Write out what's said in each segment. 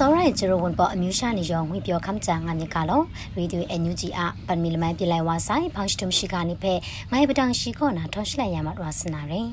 စောရိုင်ဂျရိုဝန်ပေါ်အမျိုးရှာနေရောငွေပြောခမ်းချာငါမြကလောရေဒီယိုအန်ယူဂျီအပန်မီလမိုင်းပြလိုက်ဝါဆိုင်ဖောင်းစတုံရှိကနေဖဲငိုင်ပတန်ရှိခေါနာထောရှိလိုက်ရမှာတော့စနာရင်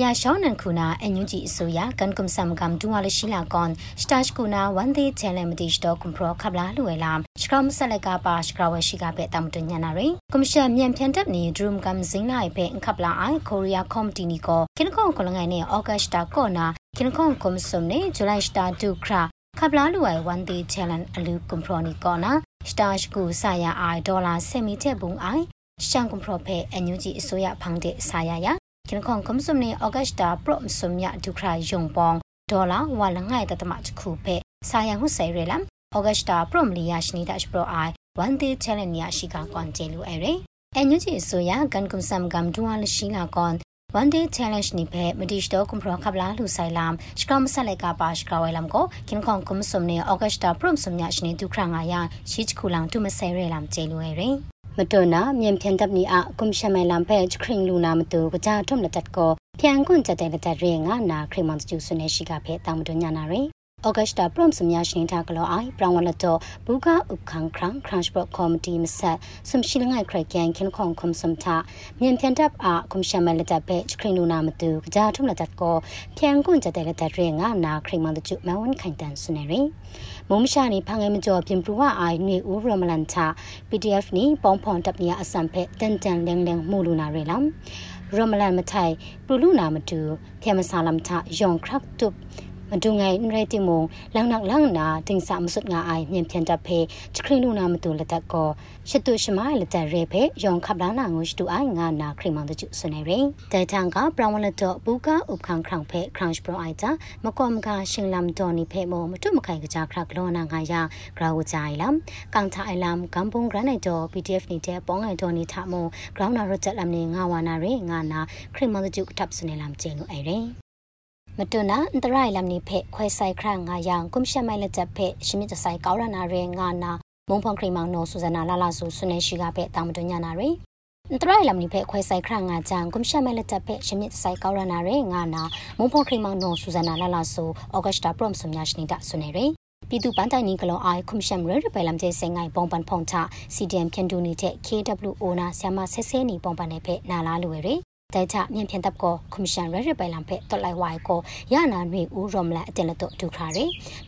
ရရှောင်းနန်ခုနာအန်ယူဂျီအစိုးရကန်ကွန်ဆမ်ကမ်ဒူဝါလရှိလာကွန်စတတ်ခုနာဝန်ဒေချဲလမတီစတော့ကွန်ပရောခပ်လာလူဝဲလာစကရမ်ဆလကပါစကရဝရှိကပဲတမ်တညနာရင်ကွန်ရှင်မြန်ဖြန်တပ်နေဒရုမ်ကမ်ဇင်းလိုက်ပဲခပ်လာအိုင်ကိုရီးယားကော်မတီနီကိုကင်ကွန်ကလငိုင်နေအော့ဂတ်စတာကောနာကင်ကွန်ကွန်ဆမ်နေဇူလိုင်စတာဒူခရာ ခပ်လာလူဝဲဝန်ဒေချဲလန်အလူကွန်ပရောနီကောနာစတာရှကူဆာယာအိုင်ဒေါ်လာဆယ်မီတဲ့ဘုံအိုင်ရှန်ကွန်ပရောဖဲအန်ယူဂျီအစိုးရဖောင်းတဲ့ဆာယာယာခင်ခေါင်ကွန်ဆုမနီဩဂတ်တာပရော့ဆုမညဒုခရာယုံပေါင်ဒေါ်လာဝါလငိုင်တတမချခုဖဲဆာယံဟုဆေရလမ်ဩဂတ်တာပရော့မလီယာရှနီဒတ်ပရော့အိုင်ဝန်တေချဲလန်ယာရှိကကွန်ကျေလူအဲရအန်ယူဂျီဆိုယာကန်ကွန်ဆမ်ဂမ်ဒူဝါလရှိလာကွန် one day challenge ni phe madish do kumpro khabla lu sailam shkam sale ka pa shkrawailam ko kin khong kum sumne august ta prom sumnya shne du khrang nga ya shi chkulang tu masai re lam che lu e re မတော်နာမြန်ဖြန်တပ်နီအကွန်ရှမန်လမ်ဖဲခရင်လူနာမတူကကြထုံလက်တက်ကိုဖြန်ကွန်ကြတဲ့လက်တက်ရေငါနာခရမန်ကျူဆွနေရှိကဖဲတောင်မတော်ညာနာရေဩ ဂတ်တာပရမ်စမြရှင်တာကလောအိုင်ပရန်ဝလတော့ဘူကာဥခန်းခရန်ခရန့်ဘတ်ကောမတီမဆက်စမ်ရှိလငိုင်ခရကန်ခင်ခုံခုံစမ်တာမြန်ဖြန်တပ်အကွန်ရှမန်လက်တက်ဖဲခရင်လူနာမတူကကြထုံလက်တက်ကိုဖြန်ကွန်ကြတဲ့လက်တက်ရေငါနာခရမန်ကျူမဝန်ခိုင်တန်ဆွနေရေမုံမရှာနေဖန်ငယ်မကျော်ပြင်ပူဝအိုင်နေဦးရမလန်ချ PDF နီပေါဖုံတပ်နီအစံဖက်တန်တန်လင်းလင်းမူလူနာရဲလမ်ရမလန်မထိုင်ပလူလူနာမတူဖျမဆာလမ်ချယောင်ခရက်တုပ် မဒုံငိုင်ရဲတိမုံလောင်နောက်လောင်နာတင်စာမစွတ်ငါအိုင်မြင်ဖြန်တပ်ဖေချခရင်လူနာမတူလက်တက်ကောရှတုရှမိုင်လက်တက်ရဲဖေယောင်ခပ်လာနာငုရှတုအိုင်ငါနာခရင်မန်တကျဆွနေရဲတဲတန်ကပရဝလတော့ဘူကဥခန်းခရံဖေခရန့်ပရိုအိုင်တာမကောမကရှင်လမ်တော်နီဖေမောမတုမခိုင်ကကြခရကလောနာငါယာဂရာဝကြိုင်လမ်ကန်တာအိုင်လမ်ကမ်ပုံဂရနိုင်တော့ PDF နေတဲ့ပေါင်းငိုင်တော်နီထမောဂရောင်းနာရချက်လမ်နေငါဝနာရဲငါနာခရင်မန်တကျတပ်ဆွနေလမ်ကျင်းလို့အဲရဲ မတွနာအန်တရိုင်လမ်နိဖေခွဲဆိုင်ခရငါယံကွန်ရှမိုင်လက်ချက်ဖေရှမစ်တဆိုင်ကောရနာရဲငါနာမုံဖုံခရီမောင်နိုဆူဇနာလာလာဆူဆွနေရှိကဖေတာမတွညာနာရဲအန်တရိုင်လမ်နိဖေခွဲဆိုင်ခရငါကြံကွန်ရှမိုင်လက်ချက်ဖေရှမစ်တဆိုင်ကောရနာရဲငါနာမုံဖုံခရီမောင်နိုဆူဇနာလာလာဆူဩဂတ်တာပရမ်ဆုမြရှနိဒဆွနေရဲပြည်သူပန်းတိုင်နီကလောအိုင်ကွန်ရှမ်ရရပယ်လမ်တဲ့စင်ငိုင်ပုံပန်ဖုန်ချ CDM ဖြန်တူနီတဲ့ KWO နာဆီယမဆဲဆဲနီပုံပန်နေဖေနာလာလူရဲ တဲချမြန်ဖြန်တပ်ကိုကွန်ရှင်ရရပိုင်လံဖက်တော်လိုက်ဝိုင်ကိုရနာနွေဦးရောမလအတင်လတော့ဒုခရရ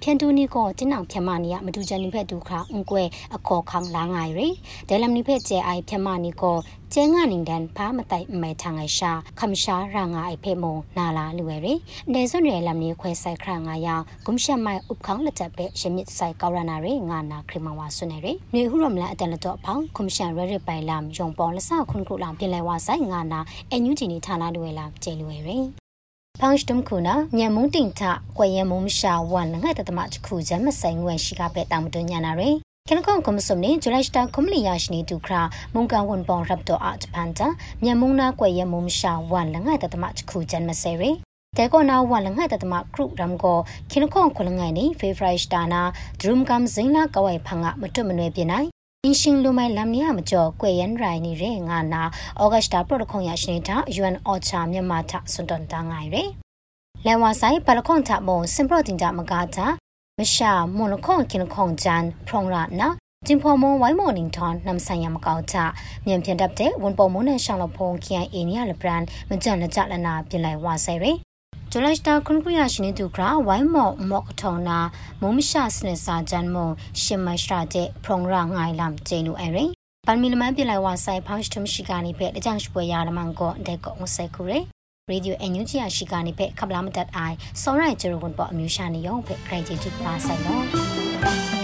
ဖြန်တူနီကိုတင်းအောင်ဖြန်မနီယမတူချန်နိဖက်ဒုခရအုံကွဲအခေါ်ခေါင်လာငိုင်ရဒဲလမ်နိဖက်ကျဲအိုင်ဖြန်မနီကိုကျဲငါနင်းတန်ဖာမတိုင်မဲထငိုင်ရှာခမရှာရာငါအိုက်ဖေမုံနာလာလူဝဲရနေစွန်ရလမ်နီခွဲဆိုင်ခရငါယောင်ဂုံရှမိုင်ဥပခေါင်လက်ချက်ပဲရှမစ်ဆိုင်ကောရနာရငါနာခရမဝါဆွနေရနေဟုရမလာအတန်လတော့ဖောင်ကွန်ရှင်ရရပိုင်လမ်ယုံပေါ်လဆခွန်ခုလောင်ပြင်လဲဝါဆိုင်ငါနာအညူဂျီနီဌာနလူဝဲလာကျဲလူဝဲရဖောင်းစတုံခုနာမြန်မုံတင်ထကွယ်ရမုံရှာဝန်ငါတတမချခုဂျမ်မဆိုင်ငွေရှိကပဲတောင်မတွညာနာရကန်ကွန်ကွန်စုံနေဂျူလိုက်စတာကွန်မလီယာရှနီတူခရာမုန်ကန်ဝန်ပေါရပ်တော့အတ်ပန်တာမြန်မုံနာကွယ်ရမုံရှာဝန်လငါတတမချခုဂျန်မဆယ်ရီတဲကောနာဝန်လငါတတမခရုရမ်ကိုခင်ကွန်ခွလငိုင်နေဖေဖရိုက်စတာနာဒရုမ်ကမ်ဇင်းလာကဝိုင်ဖငါမတွမနွေပြနိုင်အ င်းရှင်လူမိုင်လမ်နီယာမကျော်ကွေရန်ရိုင်နေရငါနာဩဂတ်တာပရိုတိုကွန်ရရှိနေတာ UN OCHA မြန်မာထစွန်တန်တာငိုင်ရလန်ဝါဆိုင်ပလခွန်ထမုံစင်ပရိုတင်တာမကာတာမရှာမွန်လခွန်ခင်ခွန်ဂျန်ဖရုံရာနာဂျင်ဖော်မွန်ဝိုင်းမော်နင်းထွန်နမ်ဆိုင်ယမကောက်ချမြန်ပြန်တပ်တဲ့ဝန်ပေါ်မွန်နဲ့ရှောင်းလဖုံ KIA နီယာလဘရန်မကြန်လက်ကြလနာပြလိုက်ဝါဆယ်ရ ဂျူလိုက်တာခွန်ကူရရှိနေသူကဝိုင်းမော်မော့ထောနာမုံမရှာစနစာဂျန်မုံရှင်မရှာတဲ့ဖရုံရာငိုင်လမ်ကျင်းလူအရင်ပန်မီလမန်ပြလိုက်ဝါဆိုင်ဖောင်းစတုံရှိကနေဖက်တကြန့်ပွဲရလမန်ကိုတဲ့ကောဝဆိုင်ကူရရေဒီယိုအန်ယူဂျီအရှိကနေဖက်ခပလာမတတ်အိုင်စောရိုင်ဂျေရဝန်ပေါ်အမျိုးရှာနေရောဖက်ခရိုင်ဂျီတူပါဆိုင်တော့